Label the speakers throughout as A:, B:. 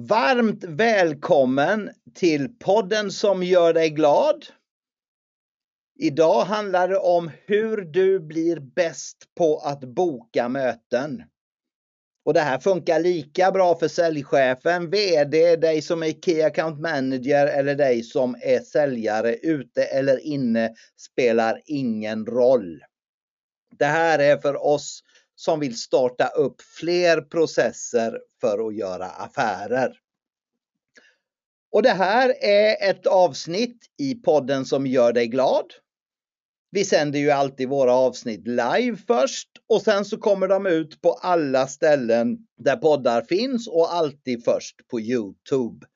A: Varmt välkommen till podden som gör dig glad. Idag handlar det om hur du blir bäst på att boka möten. Och det här funkar lika bra för säljchefen, VD, dig som är Key Account Manager eller dig som är säljare ute eller inne spelar ingen roll. Det här är för oss som vill starta upp fler processer för att göra affärer. Och det här är ett avsnitt i podden som gör dig glad. Vi sänder ju alltid våra avsnitt live först och sen så kommer de ut på alla ställen där poddar finns och alltid först på Youtube.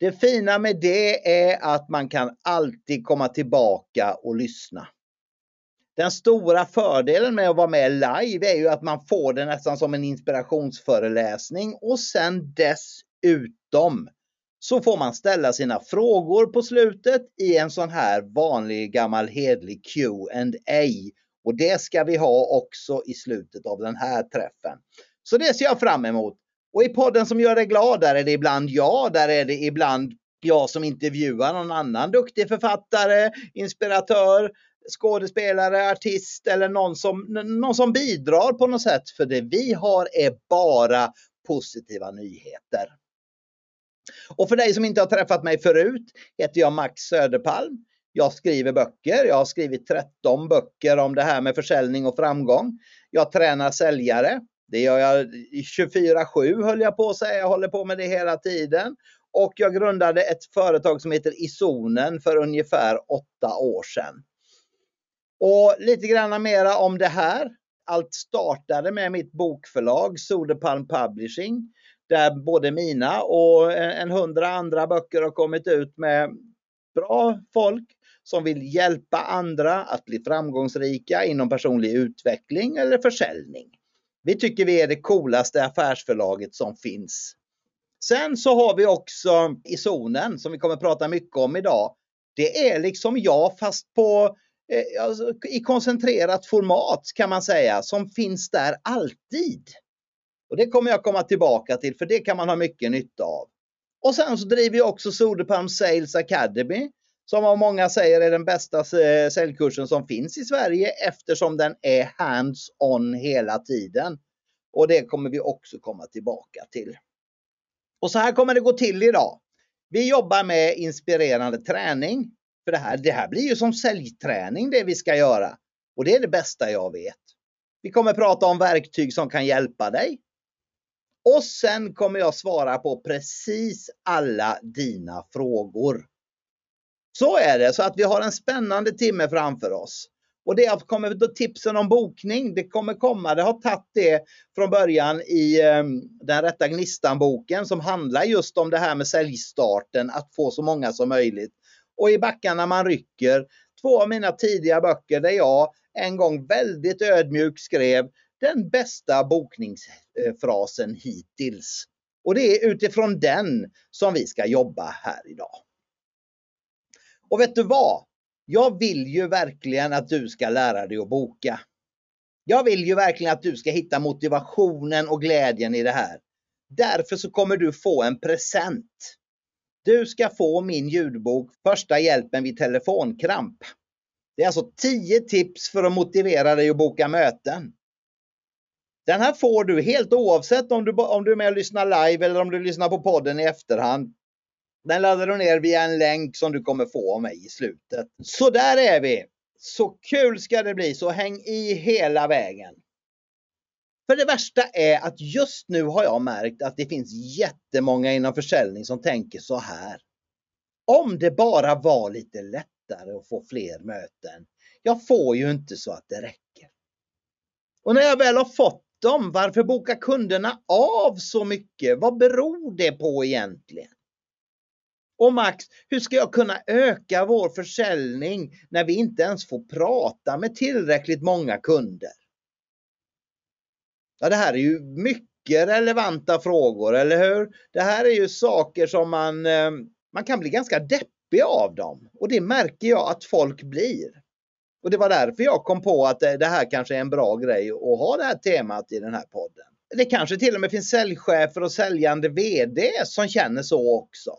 A: Det fina med det är att man kan alltid komma tillbaka och lyssna. Den stora fördelen med att vara med live är ju att man får det nästan som en inspirationsföreläsning och sen dessutom så får man ställa sina frågor på slutet i en sån här vanlig gammal hedlig Q&A och det ska vi ha också i slutet av den här träffen. Så det ser jag fram emot. Och i podden som gör dig glad, där är det ibland jag, där är det ibland jag som intervjuar någon annan duktig författare, inspiratör, skådespelare, artist eller någon som, någon som bidrar på något sätt. För det vi har är bara positiva nyheter. Och för dig som inte har träffat mig förut heter jag Max Söderpalm. Jag skriver böcker. Jag har skrivit 13 böcker om det här med försäljning och framgång. Jag tränar säljare. Det gör jag 24-7 höll jag på att säga. Jag håller på med det hela tiden. Och jag grundade ett företag som heter Isonen för ungefär åtta år sedan. Och lite grann mera om det här. Allt startade med mitt bokförlag Soderpalm Publishing. Där både mina och en hundra andra böcker har kommit ut med bra folk som vill hjälpa andra att bli framgångsrika inom personlig utveckling eller försäljning. Vi tycker vi är det coolaste affärsförlaget som finns. Sen så har vi också i zonen som vi kommer prata mycket om idag. Det är liksom jag fast på Eh, alltså, i koncentrerat format kan man säga som finns där alltid. Och Det kommer jag komma tillbaka till för det kan man ha mycket nytta av. Och sen så driver jag också Soderpalm Sales Academy som av många säger är den bästa eh, säljkursen som finns i Sverige eftersom den är hands-on hela tiden. Och det kommer vi också komma tillbaka till. Och så här kommer det gå till idag. Vi jobbar med inspirerande träning. För det här, det här blir ju som säljträning det vi ska göra. Och det är det bästa jag vet. Vi kommer prata om verktyg som kan hjälpa dig. Och sen kommer jag svara på precis alla dina frågor. Så är det, så att vi har en spännande timme framför oss. Och det kommer då tipsen om bokning, det kommer komma, det har tagit det från början i um, den rätta gnistan-boken som handlar just om det här med säljstarten, att få så många som möjligt. Och i backarna man rycker, två av mina tidiga böcker där jag en gång väldigt ödmjukt skrev den bästa bokningsfrasen hittills. Och det är utifrån den som vi ska jobba här idag. Och vet du vad? Jag vill ju verkligen att du ska lära dig att boka. Jag vill ju verkligen att du ska hitta motivationen och glädjen i det här. Därför så kommer du få en present. Du ska få min ljudbok Första hjälpen vid telefonkramp. Det är alltså 10 tips för att motivera dig att boka möten. Den här får du helt oavsett om du, om du är med och lyssnar live eller om du lyssnar på podden i efterhand. Den laddar du ner via en länk som du kommer få av mig i slutet. Så där är vi! Så kul ska det bli, så häng i hela vägen. För det värsta är att just nu har jag märkt att det finns jättemånga inom försäljning som tänker så här. Om det bara var lite lättare att få fler möten. Jag får ju inte så att det räcker. Och när jag väl har fått dem, varför bokar kunderna av så mycket? Vad beror det på egentligen? Och Max, hur ska jag kunna öka vår försäljning när vi inte ens får prata med tillräckligt många kunder? Ja, det här är ju mycket relevanta frågor, eller hur? Det här är ju saker som man, eh, man kan bli ganska deppig av dem. Och det märker jag att folk blir. Och det var därför jag kom på att det här kanske är en bra grej att ha det här temat i den här podden. Det kanske till och med finns säljchefer och säljande VD som känner så också.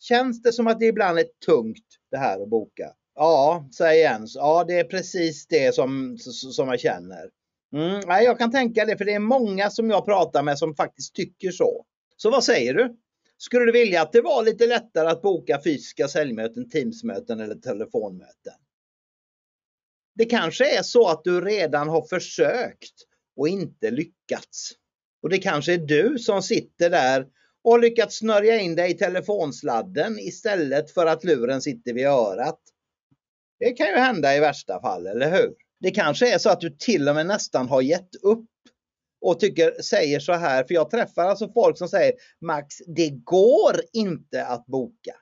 A: Känns det som att det ibland är tungt det här att boka? Ja, säger Jens. Ja, det är precis det som, som jag känner. Mm, nej, jag kan tänka det, för det är många som jag pratar med som faktiskt tycker så. Så vad säger du? Skulle du vilja att det var lite lättare att boka fysiska säljmöten, Teamsmöten eller telefonmöten? Det kanske är så att du redan har försökt och inte lyckats. Och det kanske är du som sitter där och har lyckats snörja in dig i telefonsladden istället för att luren sitter vid örat. Det kan ju hända i värsta fall, eller hur? Det kanske är så att du till och med nästan har gett upp och tycker, säger så här, för jag träffar alltså folk som säger Max, det går inte att boka.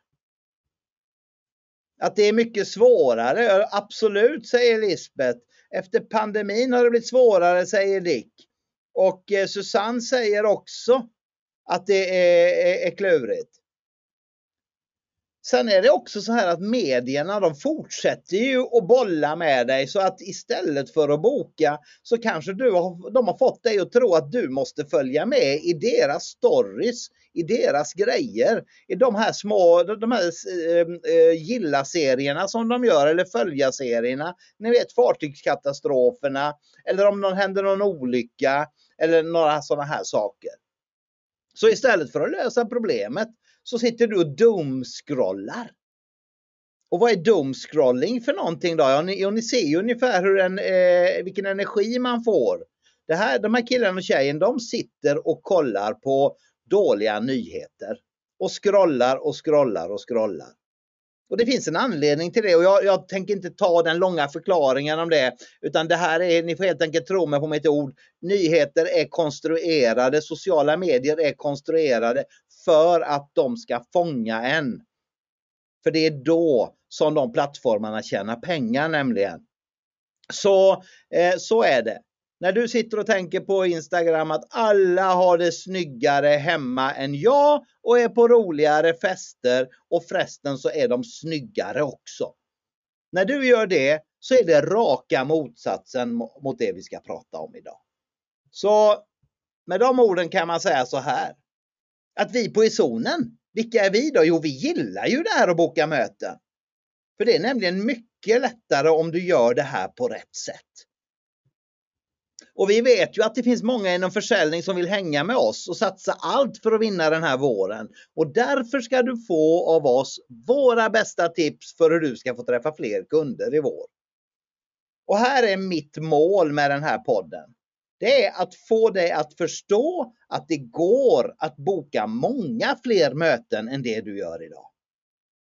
A: Att det är mycket svårare, absolut säger Lisbeth. Efter pandemin har det blivit svårare säger Dick. Och eh, Susanne säger också att det är, är, är klurigt. Sen är det också så här att medierna de fortsätter ju att bolla med dig så att istället för att boka så kanske du har, de har fått dig att tro att du måste följa med i deras stories, i deras grejer, i de här små, de här äh, gilla-serierna som de gör eller följa-serierna. Ni vet fartygskatastroferna eller om det händer någon olycka eller några sådana här saker. Så istället för att lösa problemet så sitter du och doomscrollar. Och vad är doomscrolling för någonting då? Ja, ni, ja, ni ser ju ungefär hur en, eh, vilken energi man får. Det här, de här killarna och tjejen, de sitter och kollar på dåliga nyheter. Och scrollar och scrollar och scrollar. Och det finns en anledning till det och jag, jag, tänker inte ta den långa förklaringen om det. Utan det här är, ni får helt enkelt tro mig på mitt ord. Nyheter är konstruerade, sociala medier är konstruerade för att de ska fånga en. För det är då som de plattformarna tjänar pengar nämligen. Så, eh, så är det. När du sitter och tänker på Instagram att alla har det snyggare hemma än jag och är på roligare fester och förresten så är de snyggare också. När du gör det så är det raka motsatsen mot det vi ska prata om idag. Så med de orden kan man säga så här. Att vi på Isonen, vilka är vi då? Jo, vi gillar ju det här att boka möten. För det är nämligen mycket lättare om du gör det här på rätt sätt. Och vi vet ju att det finns många inom försäljning som vill hänga med oss och satsa allt för att vinna den här våren. Och därför ska du få av oss våra bästa tips för hur du ska få träffa fler kunder i vår. Och här är mitt mål med den här podden. Det är att få dig att förstå att det går att boka många fler möten än det du gör idag.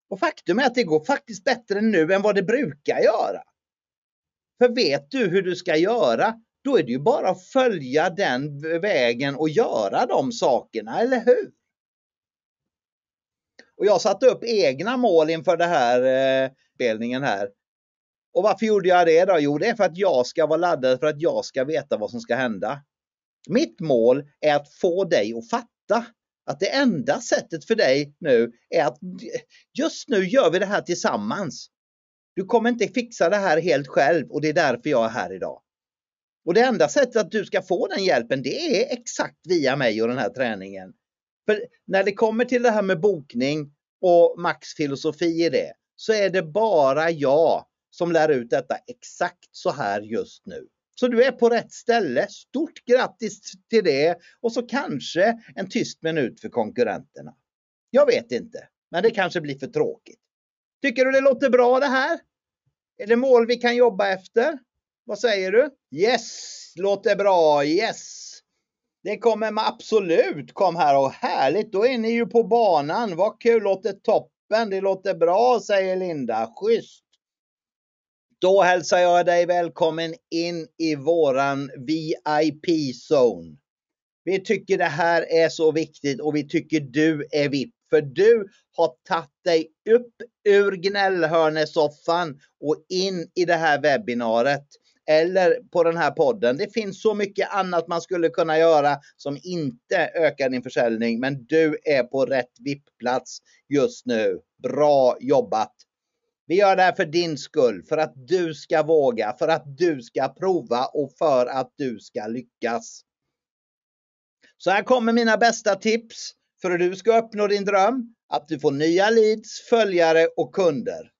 A: Och faktum är att det går faktiskt bättre nu än vad det brukar göra. För vet du hur du ska göra då är det ju bara att följa den vägen och göra de sakerna, eller hur? Och jag satte upp egna mål inför den här eh, spelningen här. Och varför gjorde jag det då? Jo, det är för att jag ska vara laddad, för att jag ska veta vad som ska hända. Mitt mål är att få dig att fatta att det enda sättet för dig nu är att just nu gör vi det här tillsammans. Du kommer inte fixa det här helt själv och det är därför jag är här idag. Och det enda sättet att du ska få den hjälpen det är exakt via mig och den här träningen. För när det kommer till det här med bokning och Max filosofi i det så är det bara jag som lär ut detta exakt så här just nu. Så du är på rätt ställe. Stort grattis till det och så kanske en tyst minut för konkurrenterna. Jag vet inte, men det kanske blir för tråkigt. Tycker du det låter bra det här? Är det mål vi kan jobba efter? Vad säger du? Yes, låter bra. Yes. Det kommer man absolut. Kom här och härligt. Då är ni ju på banan. Vad kul, låter toppen. Det låter bra, säger Linda. Schysst. Då hälsar jag dig välkommen in i våran VIP-zone. Vi tycker det här är så viktigt och vi tycker du är VIP. För du har tagit dig upp ur gnällhörnesoffan och in i det här webbinariet eller på den här podden. Det finns så mycket annat man skulle kunna göra som inte ökar din försäljning. Men du är på rätt VIP-plats just nu. Bra jobbat! Vi gör det här för din skull, för att du ska våga, för att du ska prova och för att du ska lyckas. Så här kommer mina bästa tips för hur du ska uppnå din dröm. Att du får nya leads, följare och kunder.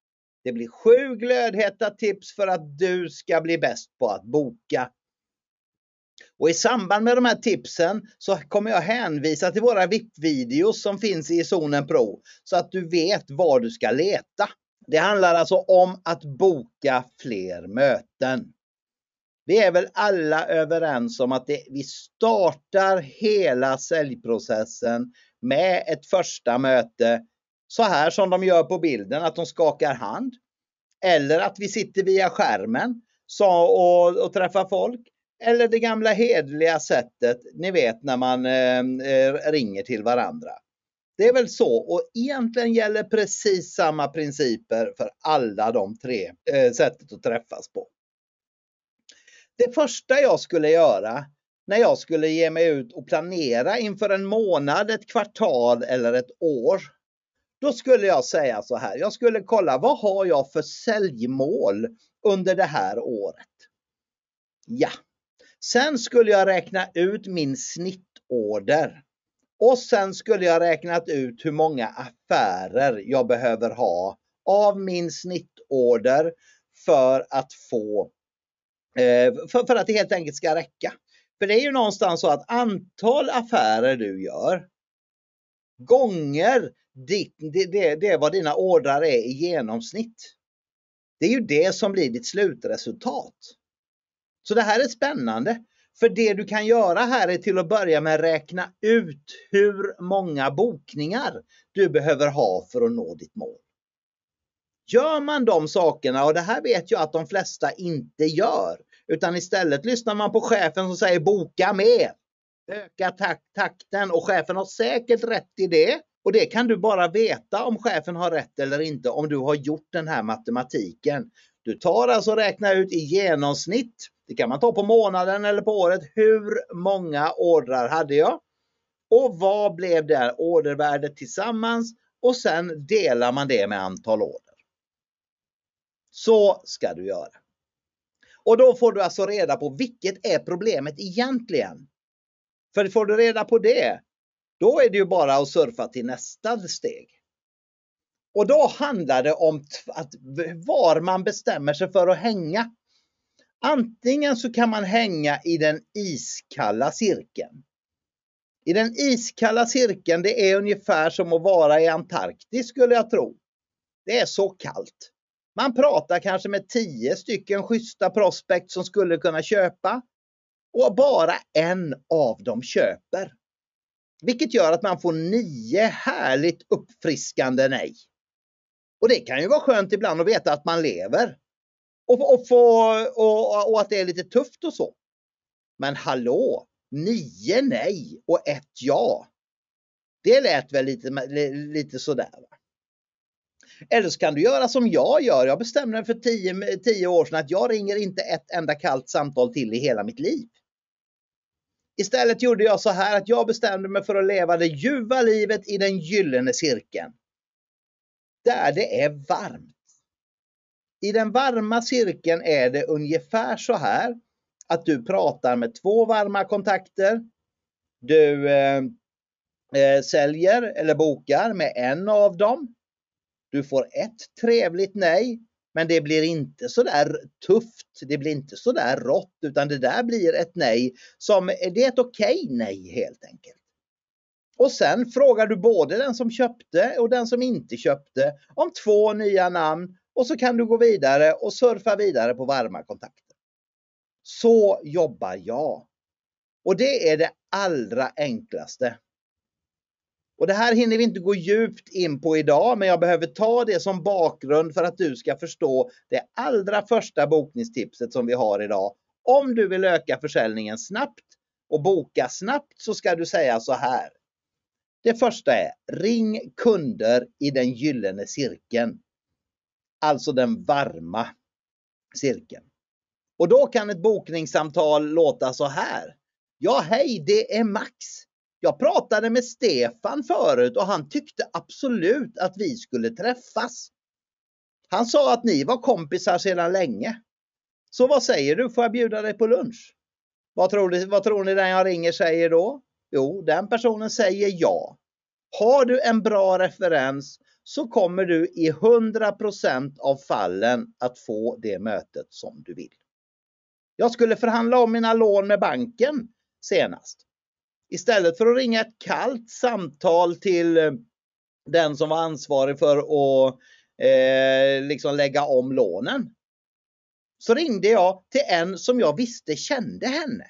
A: Det blir sju glödheta tips för att du ska bli bäst på att boka. Och i samband med de här tipsen så kommer jag hänvisa till våra VIP-videos som finns i Zonen Pro så att du vet var du ska leta. Det handlar alltså om att boka fler möten. Vi är väl alla överens om att det, vi startar hela säljprocessen med ett första möte så här som de gör på bilden, att de skakar hand. Eller att vi sitter via skärmen och, och träffar folk. Eller det gamla hedliga sättet, ni vet när man eh, eh, ringer till varandra. Det är väl så och egentligen gäller precis samma principer för alla de tre eh, sättet att träffas på. Det första jag skulle göra när jag skulle ge mig ut och planera inför en månad, ett kvartal eller ett år. Då skulle jag säga så här, jag skulle kolla vad har jag för säljmål under det här året? Ja, sen skulle jag räkna ut min snittorder. Och sen skulle jag räknat ut hur många affärer jag behöver ha av min snittorder för att få eh, för, för att det helt enkelt ska räcka. För det är ju någonstans så att antal affärer du gör gånger ditt, det, det, det är vad dina ordrar är i genomsnitt. Det är ju det som blir ditt slutresultat. Så det här är spännande. För det du kan göra här är till att börja med räkna ut hur många bokningar du behöver ha för att nå ditt mål. Gör man de sakerna, och det här vet jag att de flesta inte gör, utan istället lyssnar man på chefen som säger boka mer. Öka takten och chefen har säkert rätt i det. Och det kan du bara veta om chefen har rätt eller inte om du har gjort den här matematiken. Du tar alltså och räknar ut i genomsnitt, det kan man ta på månaden eller på året, hur många ordrar hade jag? Och vad blev det här ordervärdet tillsammans? Och sen delar man det med antal order. Så ska du göra. Och då får du alltså reda på vilket är problemet egentligen. För får du reda på det, då är det ju bara att surfa till nästa steg. Och då handlar det om att var man bestämmer sig för att hänga. Antingen så kan man hänga i den iskalla cirkeln. I den iskalla cirkeln, det är ungefär som att vara i Antarktis skulle jag tro. Det är så kallt. Man pratar kanske med tio stycken schyssta prospect som skulle kunna köpa och bara en av dem köper. Vilket gör att man får nio härligt uppfriskande nej. Och det kan ju vara skönt ibland att veta att man lever. Och, och, få, och, och att det är lite tufft och så. Men hallå, nio nej och ett ja. Det lät väl lite, lite sådär. Va? Eller så kan du göra som jag gör. Jag bestämde mig för tio, tio år sedan att jag ringer inte ett enda kallt samtal till i hela mitt liv. Istället gjorde jag så här att jag bestämde mig för att leva det ljuva livet i den gyllene cirkeln. Där det är varmt. I den varma cirkeln är det ungefär så här att du pratar med två varma kontakter. Du eh, eh, säljer eller bokar med en av dem. Du får ett trevligt nej men det blir inte så där tufft, det blir inte så där rått utan det där blir ett nej som, det är ett okej okay nej helt enkelt. Och sen frågar du både den som köpte och den som inte köpte om två nya namn och så kan du gå vidare och surfa vidare på varma kontakter. Så jobbar jag. Och det är det allra enklaste. Och det här hinner vi inte gå djupt in på idag, men jag behöver ta det som bakgrund för att du ska förstå det allra första bokningstipset som vi har idag. Om du vill öka försäljningen snabbt och boka snabbt så ska du säga så här. Det första är ring kunder i den gyllene cirkeln. Alltså den varma cirkeln. Och då kan ett bokningssamtal låta så här. Ja, hej, det är Max. Jag pratade med Stefan förut och han tyckte absolut att vi skulle träffas. Han sa att ni var kompisar sedan länge. Så vad säger du, får jag bjuda dig på lunch? Vad tror, ni, vad tror ni den jag ringer säger då? Jo, den personen säger ja. Har du en bra referens så kommer du i 100% av fallen att få det mötet som du vill. Jag skulle förhandla om mina lån med banken senast. Istället för att ringa ett kallt samtal till eh, den som var ansvarig för att eh, liksom lägga om lånen. Så ringde jag till en som jag visste kände henne.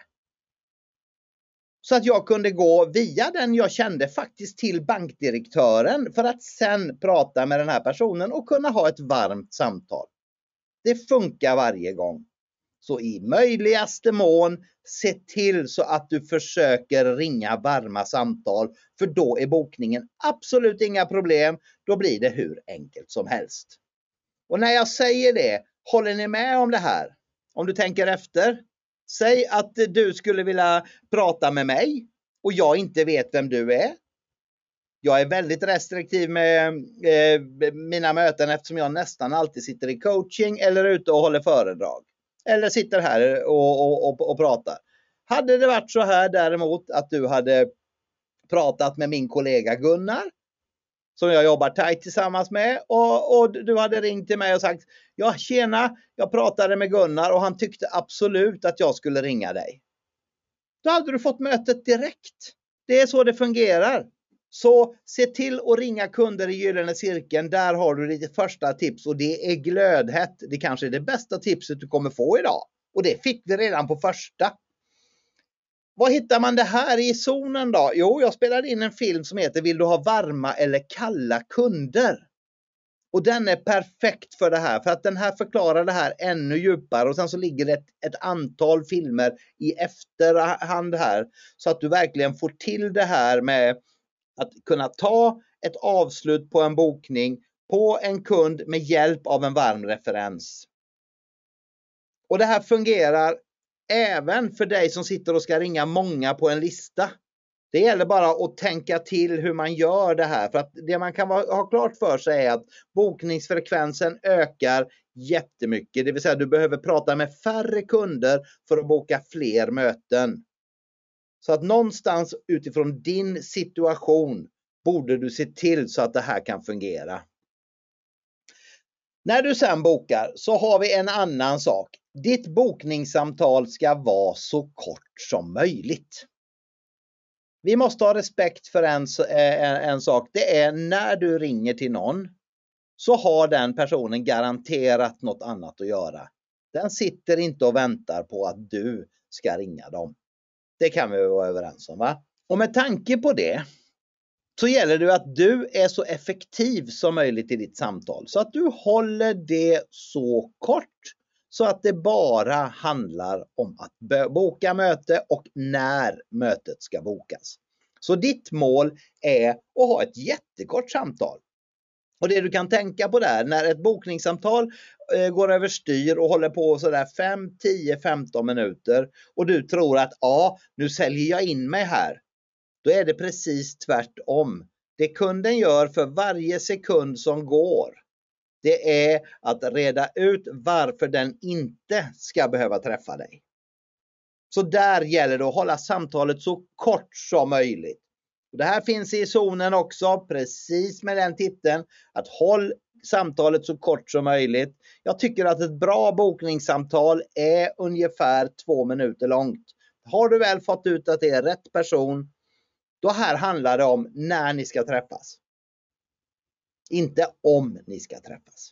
A: Så att jag kunde gå via den jag kände faktiskt till bankdirektören för att sen prata med den här personen och kunna ha ett varmt samtal. Det funkar varje gång. Så i möjligaste mån se till så att du försöker ringa varma samtal för då är bokningen absolut inga problem. Då blir det hur enkelt som helst. Och när jag säger det, håller ni med om det här? Om du tänker efter. Säg att du skulle vilja prata med mig och jag inte vet vem du är. Jag är väldigt restriktiv med eh, mina möten eftersom jag nästan alltid sitter i coaching eller ute och håller föredrag. Eller sitter här och, och, och, och pratar. Hade det varit så här däremot att du hade pratat med min kollega Gunnar som jag jobbar tajt tillsammans med och, och, du hade ringt till mig och sagt Ja tjena, jag pratade med Gunnar och han tyckte absolut att jag skulle ringa dig. Då hade du fått mötet direkt. Det är så det fungerar. Så se till att ringa kunder i Gyllene Cirkeln. Där har du ditt första tips och det är glödhett. Det kanske är det bästa tipset du kommer få idag. Och det fick vi redan på första. Var hittar man det här i zonen då? Jo, jag spelade in en film som heter Vill du ha varma eller kalla kunder? Och den är perfekt för det här, för att den här förklarar det här ännu djupare och sen så ligger det ett, ett, antal filmer i efterhand här så att du verkligen får till det här med att kunna ta ett avslut på en bokning på en kund med hjälp av en varm referens. Och det här fungerar även för dig som sitter och ska ringa många på en lista. Det gäller bara att tänka till hur man gör det här. För att det man kan ha klart för sig är att bokningsfrekvensen ökar jättemycket. Det vill säga du behöver prata med färre kunder för att boka fler möten. Så att någonstans utifrån din situation borde du se till så att det här kan fungera. När du sen bokar så har vi en annan sak. Ditt bokningssamtal ska vara så kort som möjligt. Vi måste ha respekt för en, eh, en, en, sak. Det är när du ringer till någon så har den personen garanterat något annat att göra. Den sitter inte och väntar på att du ska ringa dem. Det kan vi vara överens om. va? Och med tanke på det så gäller det att du är så effektiv som möjligt i ditt samtal så att du håller det så kort så att det bara handlar om att boka möte och när mötet ska bokas. Så ditt mål är att ha ett jättekort samtal. Och det du kan tänka på där, när ett bokningssamtal eh, går överstyr och håller på sådär 5, 10, 15 minuter och du tror att ja, nu säljer jag in mig här. Då är det precis tvärtom. Det kunden gör för varje sekund som går, det är att reda ut varför den inte ska behöva träffa dig. Så där gäller det att hålla samtalet så kort som möjligt. Det här finns i zonen också, precis med den titeln. Att håll samtalet så kort som möjligt. Jag tycker att ett bra bokningssamtal är ungefär två minuter långt. Har du väl fått ut att det är rätt person, då här handlar det om när ni ska träffas. Inte om ni ska träffas.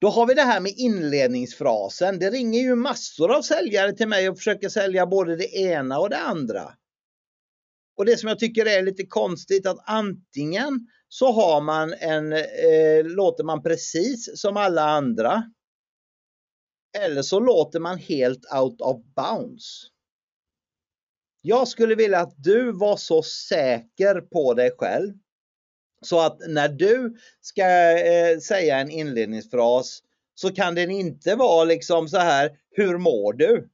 A: Då har vi det här med inledningsfrasen. Det ringer ju massor av säljare till mig och försöker sälja både det ena och det andra. Och det som jag tycker är lite konstigt att antingen så har man en, eh, låter man precis som alla andra. Eller så låter man helt out of bounds. Jag skulle vilja att du var så säker på dig själv så att när du ska eh, säga en inledningsfras så kan den inte vara liksom så här, hur mår du?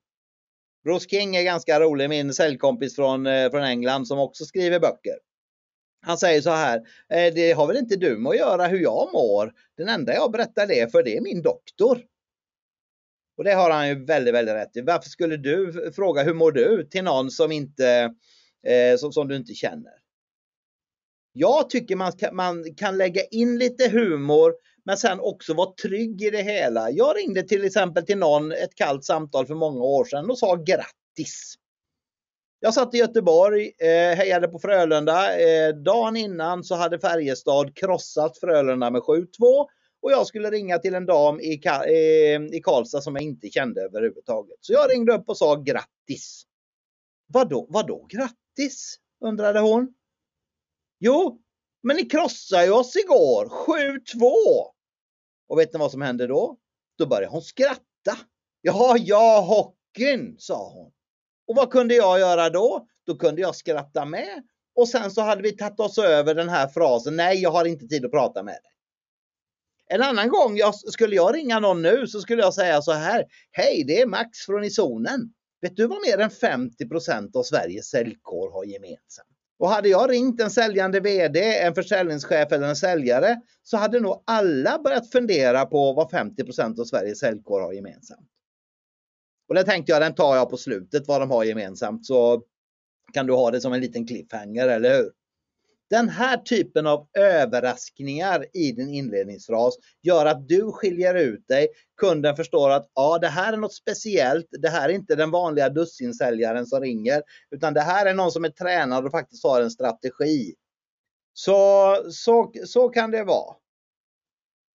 A: Bruce King är ganska rolig, min säljkompis från, eh, från England som också skriver böcker. Han säger så här, eh, det har väl inte du med att göra hur jag mår. Den enda jag berättar det för det är min doktor. Och det har han ju väldigt, väldigt rätt i. Varför skulle du fråga hur mår du till någon som inte eh, som, som du inte känner? Jag tycker man kan, man kan lägga in lite humor men sen också vara trygg i det hela. Jag ringde till exempel till någon ett kallt samtal för många år sedan och sa grattis. Jag satt i Göteborg, eh, hejade på Frölunda. Eh, dagen innan så hade Färjestad krossat Frölunda med 7-2 och jag skulle ringa till en dam i, eh, i Karlstad som jag inte kände överhuvudtaget. Så jag ringde upp och sa grattis. Vadå, vadå grattis? undrade hon. Jo, men ni krossade ju oss igår, 7-2. Och vet ni vad som hände då? Då började hon skratta. Jaha, ja, hockeyn, sa hon. Och vad kunde jag göra då? Då kunde jag skratta med. Och sen så hade vi tagit oss över den här frasen, nej jag har inte tid att prata med dig. En annan gång jag, skulle jag ringa någon nu så skulle jag säga så här. Hej, det är Max från i zonen. Vet du vad mer än 50% av Sveriges säljkår har gemensamt? Och hade jag ringt en säljande VD, en försäljningschef eller en säljare så hade nog alla börjat fundera på vad 50% av Sveriges säljkår har gemensamt. Och det tänkte jag, den tar jag på slutet vad de har gemensamt så kan du ha det som en liten cliffhanger, eller hur? Den här typen av överraskningar i din inledningsfras gör att du skiljer ut dig. Kunden förstår att ja, det här är något speciellt. Det här är inte den vanliga dussinsäljaren som ringer, utan det här är någon som är tränad och faktiskt har en strategi. Så, så, så kan det vara.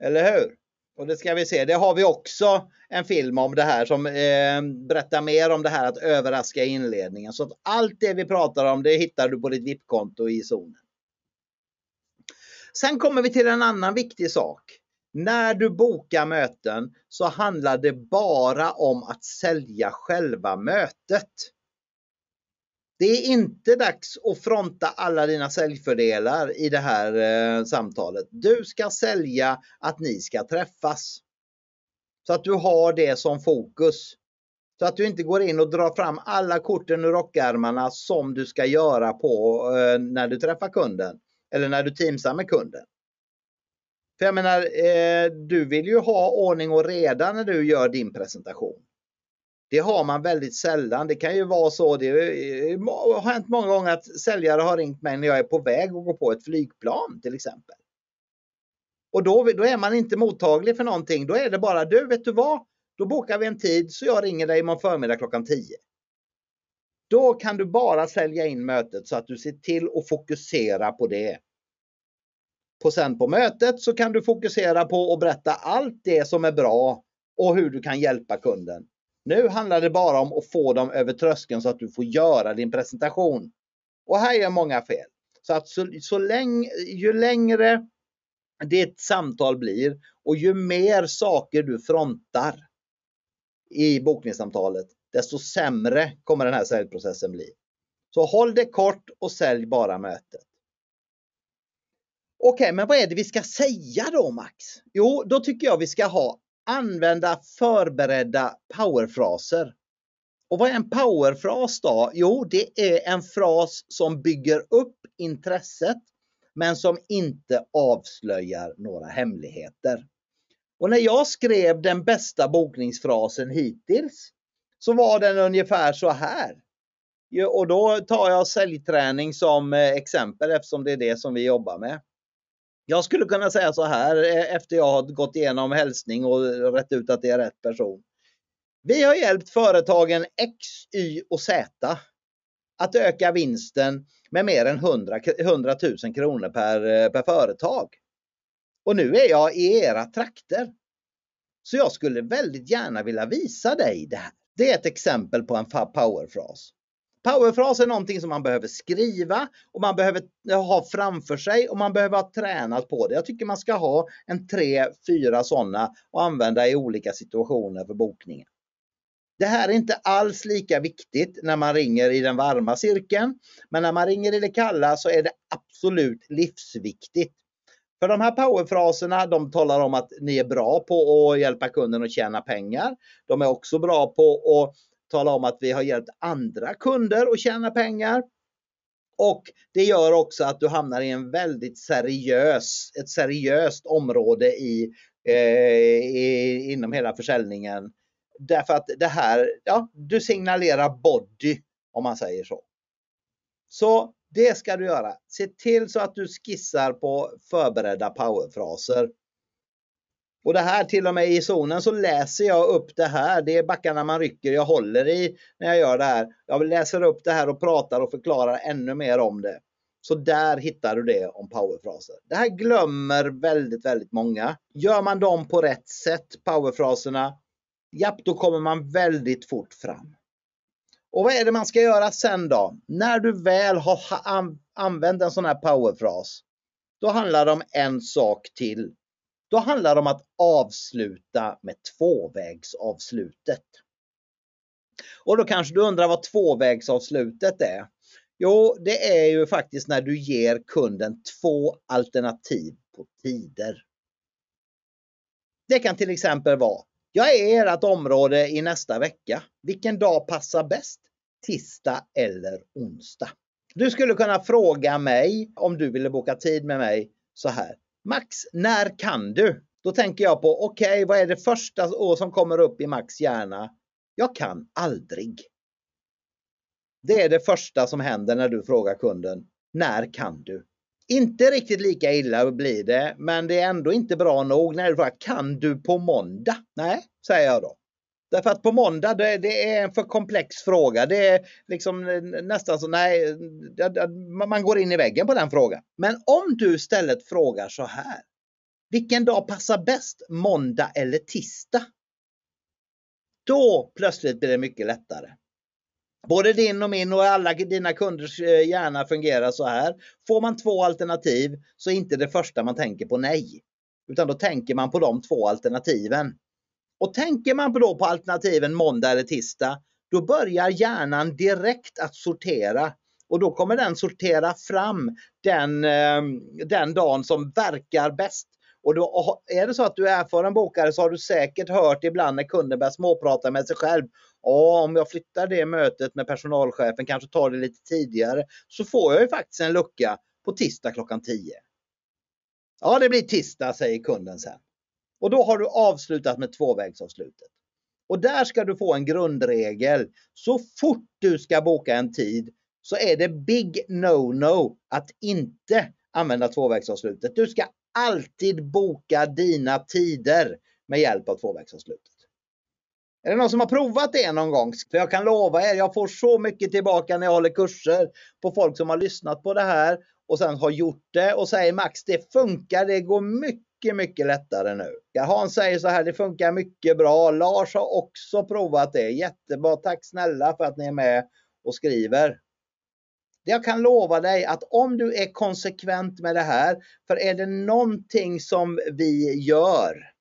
A: Eller hur? Och det ska vi se, det har vi också en film om det här som eh, berättar mer om det här att överraska i inledningen. Så att allt det vi pratar om det hittar du på ditt VIP-konto i zonen. Sen kommer vi till en annan viktig sak. När du bokar möten så handlar det bara om att sälja själva mötet. Det är inte dags att fronta alla dina säljfördelar i det här eh, samtalet. Du ska sälja att ni ska träffas. Så att du har det som fokus. Så att du inte går in och drar fram alla korten ur rockärmarna som du ska göra på eh, när du träffar kunden eller när du teamsar med kunden. För jag menar, eh, du vill ju ha ordning och reda när du gör din presentation. Det har man väldigt sällan. Det kan ju vara så, det eh, har hänt många gånger att säljare har ringt mig när jag är på väg att gå på ett flygplan till exempel. Och då, då är man inte mottaglig för någonting. Då är det bara, du vet du vad? Då bokar vi en tid så jag ringer dig imorgon förmiddag klockan 10. Då kan du bara sälja in mötet så att du ser till att fokusera på det. På sen på mötet så kan du fokusera på att berätta allt det som är bra och hur du kan hjälpa kunden. Nu handlar det bara om att få dem över tröskeln så att du får göra din presentation. Och här gör många fel. Så att så, så länge, ju längre ditt samtal blir och ju mer saker du frontar i bokningssamtalet, desto sämre kommer den här säljprocessen bli. Så håll det kort och sälj bara mötet. Okej, okay, men vad är det vi ska säga då Max? Jo, då tycker jag vi ska ha använda förberedda powerfraser. Och vad är en powerfras då? Jo, det är en fras som bygger upp intresset men som inte avslöjar några hemligheter. Och när jag skrev den bästa bokningsfrasen hittills så var den ungefär så här. Och då tar jag säljträning som eh, exempel eftersom det är det som vi jobbar med. Jag skulle kunna säga så här eh, efter jag har gått igenom hälsning och rätt ut att det är rätt person. Vi har hjälpt företagen X, Y och Z att öka vinsten med mer än 100, 100 000 kronor per, eh, per företag. Och nu är jag i era trakter. Så jag skulle väldigt gärna vilja visa dig det här. Det är ett exempel på en powerfras. Powerfras är någonting som man behöver skriva och man behöver eh, ha framför sig och man behöver ha tränat på det. Jag tycker man ska ha en tre, fyra sådana och använda i olika situationer för bokningen. Det här är inte alls lika viktigt när man ringer i den varma cirkeln. Men när man ringer i det kalla så är det absolut livsviktigt. För de här powerfraserna, de talar om att ni är bra på att hjälpa kunden att tjäna pengar. De är också bra på att tala om att vi har hjälpt andra kunder att tjäna pengar. Och det gör också att du hamnar i en väldigt seriös, ett seriöst område i, eh, i inom hela försäljningen Därför att det här, ja, du signalerar body om man säger så. Så det ska du göra. Se till så att du skissar på förberedda powerfraser. Och det här till och med i zonen så läser jag upp det här. Det är backarna man rycker jag håller i när jag gör det här. Jag läser upp det här och pratar och förklarar ännu mer om det. Så där hittar du det om powerfraser. Det här glömmer väldigt, väldigt många. Gör man dem på rätt sätt, powerfraserna, japp, då kommer man väldigt fort fram. Och vad är det man ska göra sen då? När du väl har använt en sån här powerfras, då handlar det om en sak till. Då handlar det om att avsluta med tvåvägsavslutet. Och då kanske du undrar vad tvåvägsavslutet är? Jo, det är ju faktiskt när du ger kunden två alternativ på tider. Det kan till exempel vara jag är i ert område i nästa vecka. Vilken dag passar bäst? Tisdag eller onsdag? Du skulle kunna fråga mig om du ville boka tid med mig så här. Max, när kan du? Då tänker jag på, okej, okay, vad är det första som kommer upp i Max hjärna? Jag kan aldrig. Det är det första som händer när du frågar kunden. När kan du? Inte riktigt lika illa blir det, men det är ändå inte bra nog när du frågar kan du på måndag? Nej, säger jag då. Därför att på måndag, det, det, är en för komplex fråga. Det är liksom nästan så, nej, man går in i väggen på den frågan. Men om du istället frågar så här. Vilken dag passar bäst, måndag eller tisdag? Då plötsligt blir det mycket lättare. Både din och min och alla dina kunders eh, hjärna fungerar så här. Får man två alternativ så är inte det första man tänker på nej. Utan då tänker man på de två alternativen. Och tänker man då på alternativen måndag eller tisdag, då börjar hjärnan direkt att sortera. Och då kommer den sortera fram den, ehm, den dagen som verkar bäst. Och då är det så att du är erfaren bokare så har du säkert hört ibland när kunden börjar småprata med sig själv. Ja, om jag flyttar det mötet med personalchefen, kanske tar det lite tidigare, så får jag ju faktiskt en lucka på tisdag klockan 10. Ja, det blir tisdag, säger kunden sen. Och då har du avslutat med tvåvägsavslutet. Och där ska du få en grundregel. Så fort du ska boka en tid så är det big no-no att inte använda tvåvägsavslutet. Du ska alltid boka dina tider med hjälp av tvåvägsavslutet. Är det någon som har provat det någon gång? För jag kan lova er, jag får så mycket tillbaka när jag håller kurser på folk som har lyssnat på det här och sen har gjort det och säger Max, det funkar, det går mycket, mycket lättare nu. Hans säger så här, det funkar mycket bra. Lars har också provat det. Jättebra, tack snälla för att ni är med och skriver. Jag kan lova dig att om du är konsekvent med det här, för är det någonting som vi gör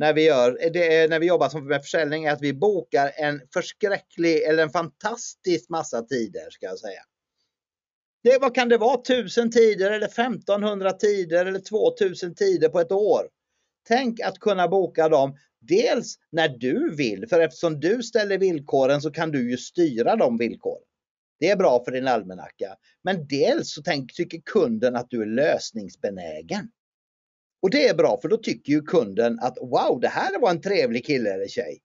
A: när vi, gör, det, när vi jobbar som med försäljning är att vi bokar en förskräcklig eller en fantastisk massa tider ska jag säga. Det, vad kan det vara? 1000 tider eller 1500 tider eller 2000 tider på ett år. Tänk att kunna boka dem dels när du vill, för eftersom du ställer villkoren så kan du ju styra de villkoren. Det är bra för din almanacka. Men dels så tänk, tycker kunden att du är lösningsbenägen. Och det är bra för då tycker ju kunden att wow, det här var en trevlig kille eller tjej.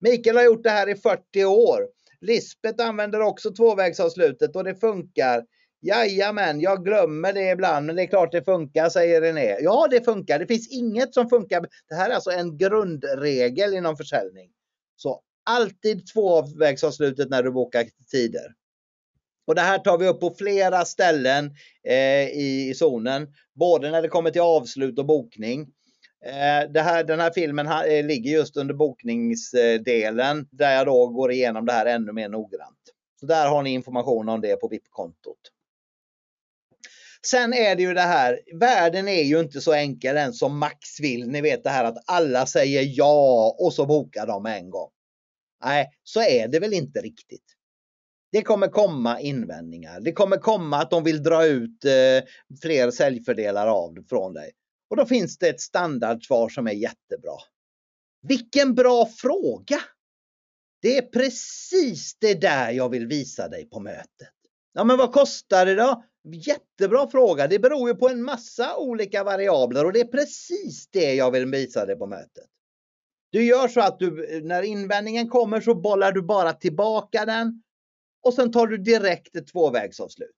A: Mikael har gjort det här i 40 år. Lisbeth använder också tvåvägsavslutet och det funkar. Jajamän, jag glömmer det ibland, men det är klart det funkar, säger René. Ja, det funkar. Det finns inget som funkar. Det här är alltså en grundregel inom försäljning. Så alltid tvåvägsavslutet när du bokar tider. Och det här tar vi upp på flera ställen eh, i, i zonen, både när det kommer till avslut och bokning. Eh, det här, den här filmen eh, ligger just under bokningsdelen där jag då går igenom det här ännu mer noggrant. Så där har ni information om det på VIP-kontot. Sen är det ju det här, världen är ju inte så enkel än som Max vill. Ni vet det här att alla säger ja och så bokar de en gång. Nej, så är det väl inte riktigt. Det kommer komma invändningar. Det kommer komma att de vill dra ut eh, fler säljfördelar av från dig. Och då finns det ett standardsvar som är jättebra. Vilken bra fråga! Det är precis det där jag vill visa dig på mötet. Ja, men vad kostar det då? Jättebra fråga. Det beror ju på en massa olika variabler och det är precis det jag vill visa dig på mötet. Du gör så att du, eh, när invändningen kommer så bollar du bara tillbaka den och sen tar du direkt ett tvåvägsavslut.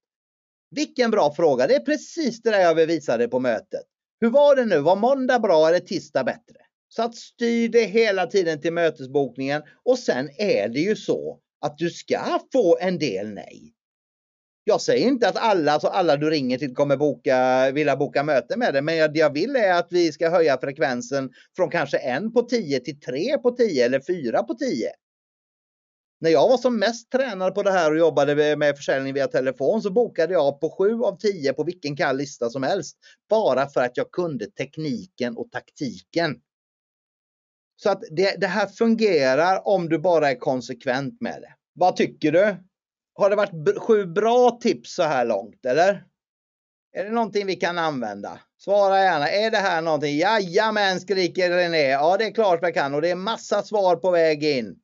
A: Vilken bra fråga. Det är precis det där jag bevisade på mötet. Hur var det nu? Var måndag bra eller tisdag bättre? Så att styr det hela tiden till mötesbokningen och sen är det ju så att du ska få en del nej. Jag säger inte att alla, alltså alla du ringer till kommer boka, vilja boka möte med dig, men det jag vill är att vi ska höja frekvensen från kanske en på tio till tre på tio eller fyra på tio. När jag var som mest tränad på det här och jobbade med försäljning via telefon så bokade jag på 7 av 10 på vilken kall lista som helst. Bara för att jag kunde tekniken och taktiken. Så att det, det här fungerar om du bara är konsekvent med det. Vad tycker du? Har det varit sju bra tips så här långt eller? Är det någonting vi kan använda? Svara gärna. Är det här någonting? Jajamän skriker René. Ja det är klart jag kan och det är massa svar på väg in.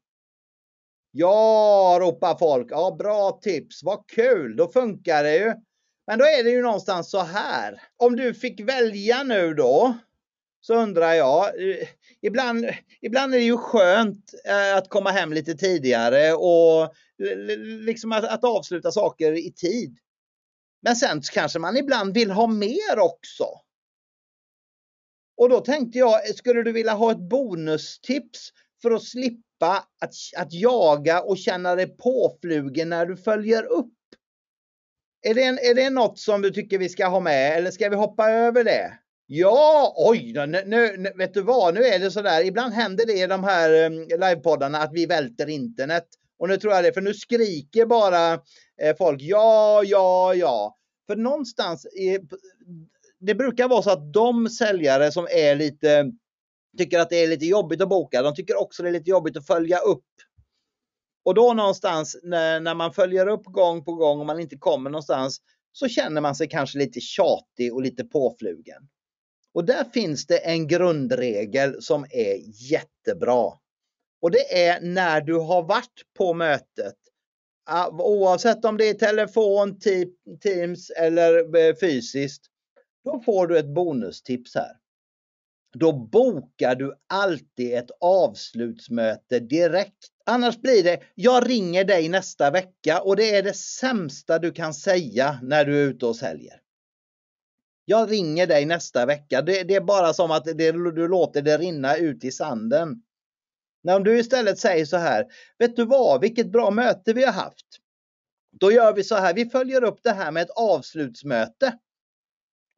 A: Ja, ropar folk. Ja, bra tips. Vad kul. Då funkar det ju. Men då är det ju någonstans så här. Om du fick välja nu då. Så undrar jag. Eh, ibland, ibland är det ju skönt eh, att komma hem lite tidigare och liksom att, att avsluta saker i tid. Men sen kanske man ibland vill ha mer också. Och då tänkte jag, skulle du vilja ha ett bonustips för att slippa släppa, att, att jaga och känna dig påflugen när du följer upp? Är det, en, är det något som du tycker vi ska ha med eller ska vi hoppa över det? Ja, oj, nu, nu, vet du vad, nu är det sådär. Ibland händer det i de här um, livepoddarna att vi välter internet. Och nu tror jag det, för nu skriker bara eh, folk ja, ja, ja. För någonstans, är, det brukar vara så att de säljare som är lite tycker att det är lite jobbigt att boka. De tycker också det är lite jobbigt att följa upp. Och då någonstans när, när man följer upp gång på gång och man inte kommer någonstans så känner man sig kanske lite tjatig och lite påflugen. Och där finns det en grundregel som är jättebra. Och det är när du har varit på mötet. Oavsett om det är telefon, typ, Teams eller eh, fysiskt. Då får du ett bonustips här. Då bokar du alltid ett avslutsmöte direkt. Annars blir det, jag ringer dig nästa vecka och det är det sämsta du kan säga när du är ute och säljer. Jag ringer dig nästa vecka. Det, det är bara som att det, du låter det rinna ut i sanden. När du istället säger så här, vet du vad, vilket bra möte vi har haft. Då gör vi så här, vi följer upp det här med ett avslutsmöte.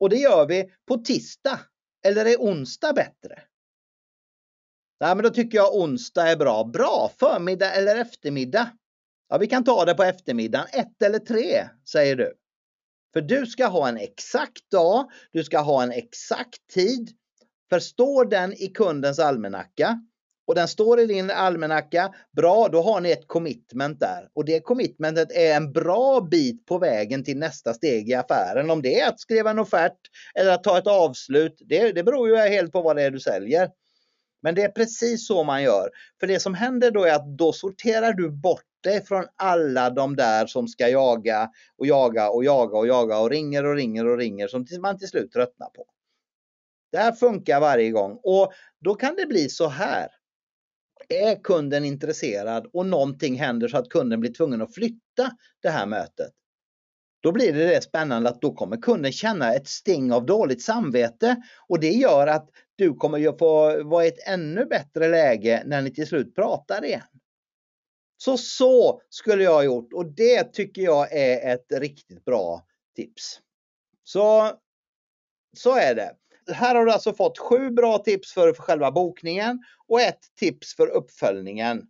A: Och det gör vi på tisdag eller är onsdag bättre? Nej, men då tycker jag onsdag är bra. Bra! Förmiddag eller eftermiddag? Ja, vi kan ta det på eftermiddagen. Ett eller tre, säger du. För du ska ha en exakt dag, du ska ha en exakt tid. För står den i kundens almanacka och den står i din almanacka, bra, då har ni ett commitment där. Och det commitmentet är en bra bit på vägen till nästa steg i affären. Om det är att skriva en offert eller att ta ett avslut, det, det beror ju helt på vad det är du säljer. Men det är precis så man gör. För det som händer då är att då sorterar du bort dig från alla de där som ska jaga och jaga och jaga och jaga och ringer och ringer och ringer som man till slut tröttnar på. Det här funkar varje gång och då kan det bli så här. Är kunden intresserad och någonting händer så att kunden blir tvungen att flytta det här mötet. Då blir det, det spännande att då kommer kunden känna ett sting av dåligt samvete och det gör att du kommer ju få vara i ett ännu bättre läge när ni till slut pratar igen. Så så skulle jag ha gjort och det tycker jag är ett riktigt bra tips. Så, så är det. Här har du alltså fått sju bra tips för själva bokningen och ett tips för uppföljningen.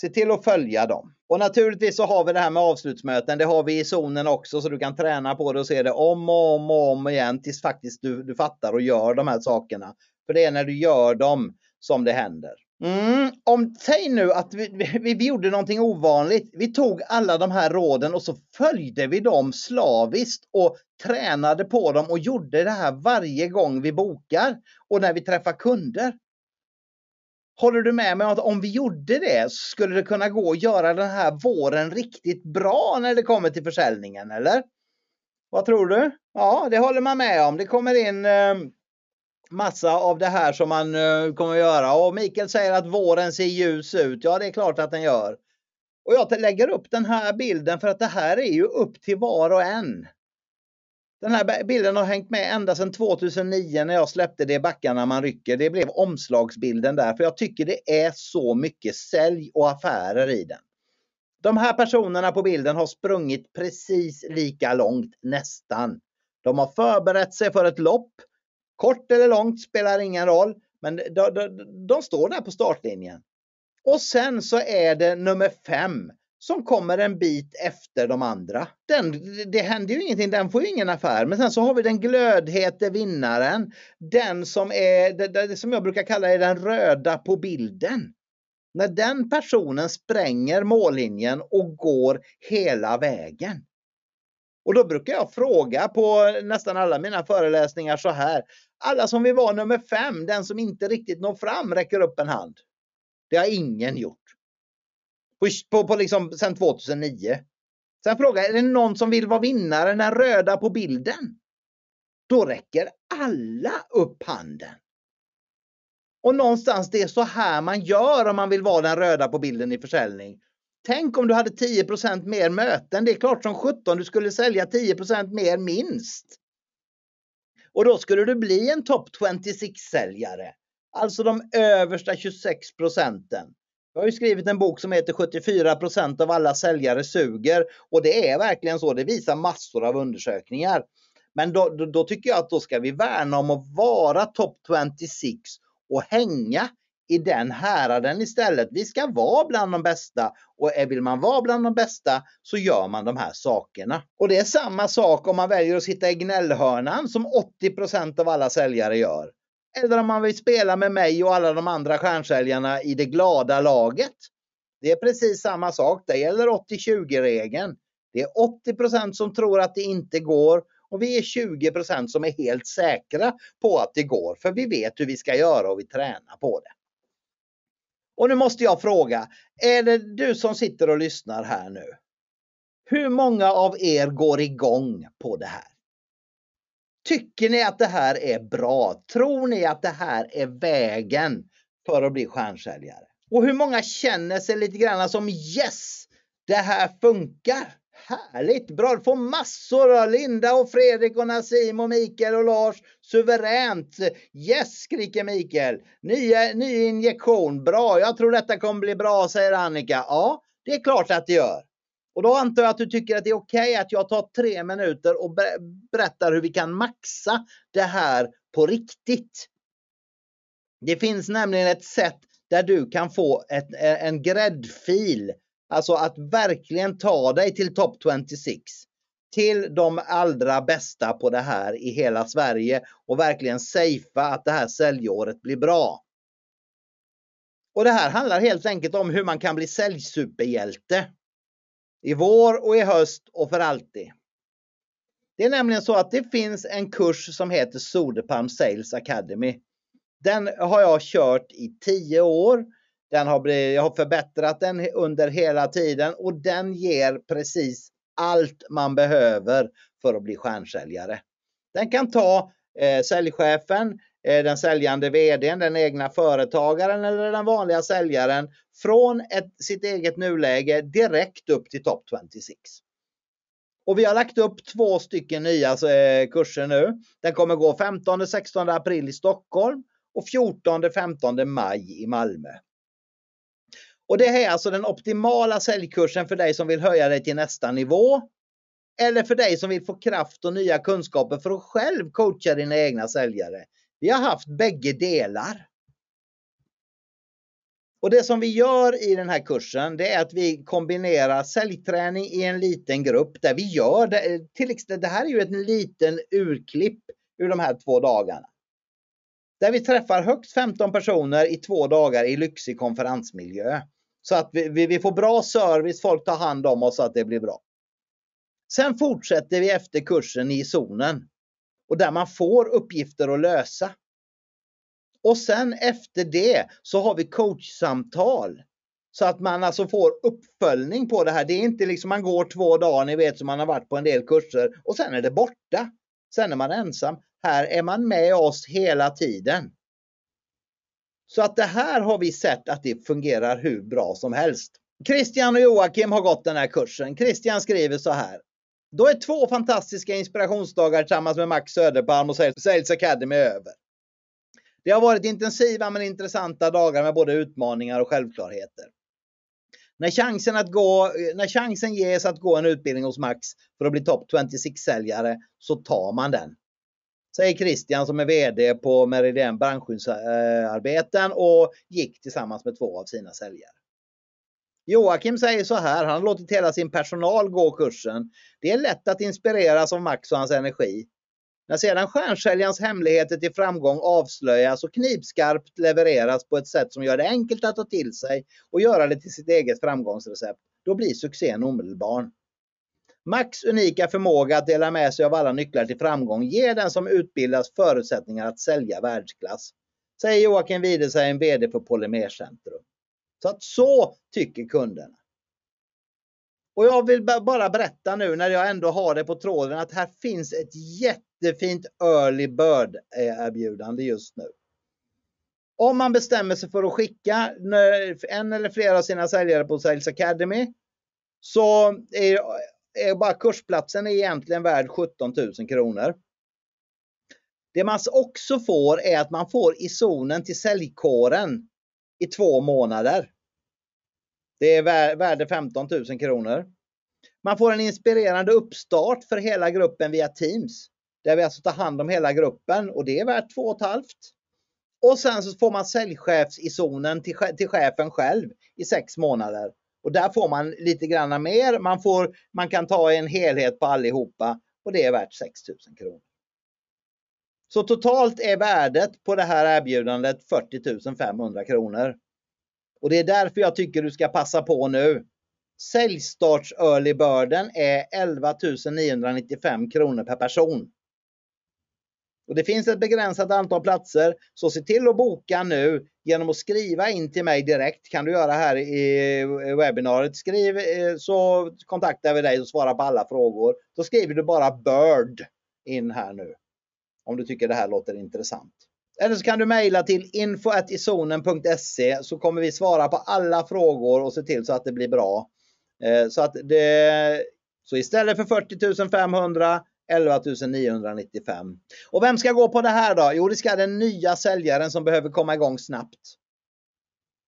A: Se till att följa dem. Och naturligtvis så har vi det här med avslutsmöten. Det har vi i zonen också så du kan träna på det och se det om och om och om igen tills faktiskt du, du fattar och gör de här sakerna. För det är när du gör dem som det händer. Mm, om, säg nu att vi, vi, vi, gjorde någonting ovanligt. Vi tog alla de här råden och så följde vi dem slaviskt och tränade på dem och gjorde det här varje gång vi bokar och när vi träffar kunder. Håller du med mig om att om vi gjorde det så skulle det kunna gå att göra den här våren riktigt bra när det kommer till försäljningen, eller? Vad tror du? Ja, det håller man med om. Det kommer in eh, massa av det här som man eh, kommer att göra. Och Mikael säger att våren ser ljus ut. Ja, det är klart att den gör. Och jag lägger upp den här bilden för att det här är ju upp till var och en. Den här bilden har hängt med ända sedan 2009 när jag släppte Det backarna man rycker. Det blev omslagsbilden där för jag tycker det är så mycket sälj och affärer i den. De här personerna på bilden har sprungit precis lika långt nästan. De har förberett sig för ett lopp Kort eller långt spelar ingen roll, men de, de, de står där på startlinjen. Och sen så är det nummer fem som kommer en bit efter de andra. Den, det händer ju ingenting, den får ju ingen affär. Men sen så har vi den glödhete vinnaren. Den som är, det, det som jag brukar kalla är den röda på bilden. När den personen spränger mållinjen och går hela vägen. Och då brukar jag fråga på nästan alla mina föreläsningar så här. Alla som vill vara nummer fem, den som inte riktigt når fram, räcker upp en hand. Det har ingen gjort. På, på, på liksom sen 2009. Sen frågar jag, är det någon som vill vara vinnare, den röda på bilden? Då räcker alla upp handen. Och någonstans det är så här man gör om man vill vara den röda på bilden i försäljning. Tänk om du hade 10% mer möten. Det är klart som 17 du skulle sälja 10% mer minst. Och då skulle du bli en top 26-säljare. Alltså de översta 26 procenten. Jag har ju skrivit en bok som heter 74% av alla säljare suger. Och det är verkligen så. Det visar massor av undersökningar. Men då, då, då tycker jag att då ska vi värna om att vara top 26 och hänga i den häraden istället. Vi ska vara bland de bästa och vill man vara bland de bästa så gör man de här sakerna. Och det är samma sak om man väljer att sitta i gnällhörnan som 80% av alla säljare gör. Eller om man vill spela med mig och alla de andra stjärnsäljarna i det glada laget. Det är precis samma sak. Det gäller 80-20 regeln. Det är 80% som tror att det inte går och vi är 20% som är helt säkra på att det går för vi vet hur vi ska göra och vi tränar på det. Och nu måste jag fråga, är det du som sitter och lyssnar här nu? Hur många av er går igång på det här? Tycker ni att det här är bra? Tror ni att det här är vägen för att bli stjärnsäljare? Och hur många känner sig lite grann som yes, det här funkar? Härligt! Bra, du får massor av Linda och Fredrik och Nassim och Mikael och Lars. Suveränt! Yes, skriker Mikael. Ny, ny injektion. Bra, jag tror detta kommer bli bra, säger Annika. Ja, det är klart att det gör. Och då antar jag att du tycker att det är okej okay att jag tar tre minuter och berättar hur vi kan maxa det här på riktigt. Det finns nämligen ett sätt där du kan få ett, en gräddfil Alltså att verkligen ta dig till topp 26. till de allra bästa på det här i hela Sverige och verkligen safea att det här säljåret blir bra. Och det här handlar helt enkelt om hur man kan bli säljsuperhjälte. I vår och i höst och för alltid. Det är nämligen så att det finns en kurs som heter Soderpalm Sales Academy. Den har jag kört i tio år. Den har blivit, jag har förbättrat den under hela tiden och den ger precis allt man behöver för att bli stjärnsäljare. Den kan ta eh, säljchefen, eh, den säljande vdn, den egna företagaren eller den vanliga säljaren från ett, sitt eget nuläge direkt upp till top 26. Och vi har lagt upp två stycken nya eh, kurser nu. Den kommer gå 15-16 april i Stockholm och 14-15 maj i Malmö. Och det är alltså den optimala säljkursen för dig som vill höja dig till nästa nivå. Eller för dig som vill få kraft och nya kunskaper för att själv coacha dina egna säljare. Vi har haft bägge delar. Och det som vi gör i den här kursen det är att vi kombinerar säljträning i en liten grupp där vi gör det. Till exempel, det här är ju en liten urklipp ur de här två dagarna. Där vi träffar högst 15 personer i två dagar i lyxig konferensmiljö. Så att vi, vi, vi får bra service, folk tar hand om oss så att det blir bra. Sen fortsätter vi efter kursen i zonen och där man får uppgifter att lösa. Och sen efter det så har vi coachsamtal. Så att man alltså får uppföljning på det här. Det är inte liksom man går två dagar, ni vet som man har varit på en del kurser och sen är det borta. Sen är man ensam. Här är man med oss hela tiden. Så att det här har vi sett att det fungerar hur bra som helst. Christian och Joakim har gått den här kursen. Christian skriver så här. Då är två fantastiska inspirationsdagar tillsammans med Max Söderpalm och Sales Academy över. Det har varit intensiva men intressanta dagar med både utmaningar och självklarheter. När chansen, att gå, när chansen ges att gå en utbildning hos Max för att bli topp 26-säljare så tar man den. Säger Christian som är VD på Meridian Brandskyddsarbeten och gick tillsammans med två av sina säljare. Joakim säger så här, han har låtit hela sin personal gå kursen. Det är lätt att inspireras av Max och hans energi. När sedan stjärnsäljarens hemligheter till framgång avslöjas och knivskarpt levereras på ett sätt som gör det enkelt att ta till sig och göra det till sitt eget framgångsrecept, då blir succén omedelbar. Max unika förmåga att dela med sig av alla nycklar till framgång ger den som utbildas förutsättningar att sälja världsklass. Säger Joakim Widersein, VD för Polymercentrum. Så att så tycker kunderna. Och jag vill bara berätta nu när jag ändå har det på tråden att här finns ett jättefint early bird erbjudande just nu. Om man bestämmer sig för att skicka en eller flera av sina säljare på Sales Academy så är, Eh, bara kursplatsen är egentligen värd 17 000 kronor. Det man också får är att man får i zonen till säljkåren i två månader. Det är värde 15 000 kronor. Man får en inspirerande uppstart för hela gruppen via Teams. Där vi alltså tar hand om hela gruppen och det är värt 2 500. Och sen så får man säljchefs i zonen till, till chefen själv i sex månader. Och där får man lite grann mer. Man, får, man kan ta en helhet på allihopa och det är värt 6000 kronor. Så totalt är värdet på det här erbjudandet 40 500 kronor. Och det är därför jag tycker du ska passa på nu. Säljstarts early birden är 11 995 kronor per person. Och Det finns ett begränsat antal platser, så se till att boka nu genom att skriva in till mig direkt. kan du göra här i webbinariet. Skriv eh, så kontaktar vi dig och svarar på alla frågor. Då skriver du bara BIRD in här nu. Om du tycker det här låter intressant. Eller så kan du mejla till info.isonen.se så kommer vi svara på alla frågor och se till så att det blir bra. Eh, så, att det, så istället för 40 500 11 995. Och vem ska gå på det här då? Jo, det ska den nya säljaren som behöver komma igång snabbt.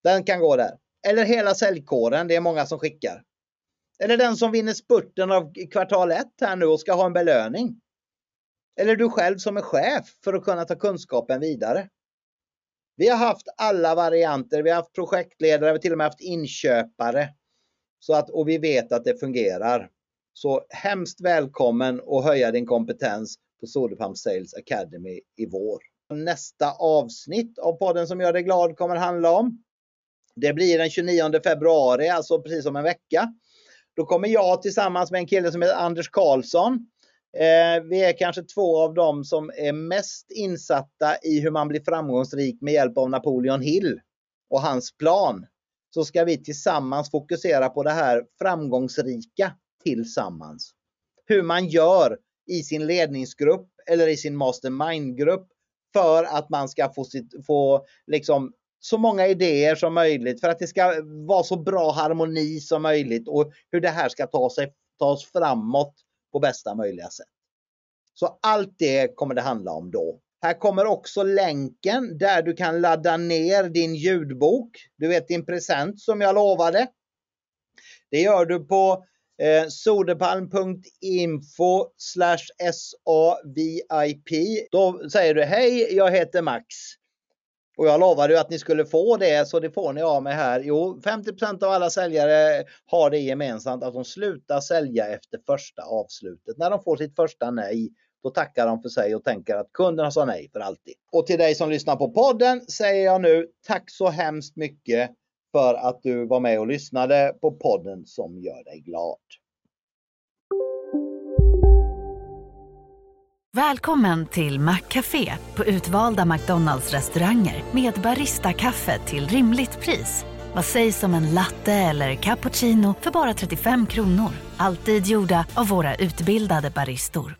A: Den kan gå där. Eller hela säljkåren, det är många som skickar. Eller den som vinner spurten av kvartal 1 här nu och ska ha en belöning. Eller du själv som är chef för att kunna ta kunskapen vidare. Vi har haft alla varianter. Vi har haft projektledare, vi har till och med haft inköpare. Så att, och vi vet att det fungerar. Så hemskt välkommen att höja din kompetens på Soderpump Sales Academy i vår. Nästa avsnitt av podden som gör dig glad kommer handla om. Det blir den 29 februari, alltså precis om en vecka. Då kommer jag tillsammans med en kille som heter Anders Karlsson. Eh, vi är kanske två av dem som är mest insatta i hur man blir framgångsrik med hjälp av Napoleon Hill och hans plan. Så ska vi tillsammans fokusera på det här framgångsrika tillsammans. Hur man gör i sin ledningsgrupp eller i sin mastermindgrupp för att man ska få, sitt, få liksom så många idéer som möjligt för att det ska vara så bra harmoni som möjligt och hur det här ska ta sig tas framåt på bästa möjliga sätt. Så allt det kommer det handla om då. Här kommer också länken där du kan ladda ner din ljudbok. Du vet din present som jag lovade. Det gör du på eh, soderpalm.info savip. Då säger du hej, jag heter Max. Och jag lovade ju att ni skulle få det, så det får ni av mig här. Jo, 50% av alla säljare har det gemensamt att de slutar sälja efter första avslutet. När de får sitt första nej, då tackar de för sig och tänker att kunderna sa nej för alltid. Och till dig som lyssnar på podden säger jag nu tack så hemskt mycket för att du var med och lyssnade på podden som gör dig glad.
B: Välkommen till Maccafé på utvalda McDonalds restauranger med Baristakaffe till rimligt pris. Vad sägs om en latte eller cappuccino för bara 35 kronor? Alltid gjorda av våra utbildade baristor.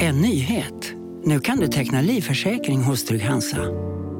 C: En nyhet. Nu kan du teckna livförsäkring hos Trygg-Hansa.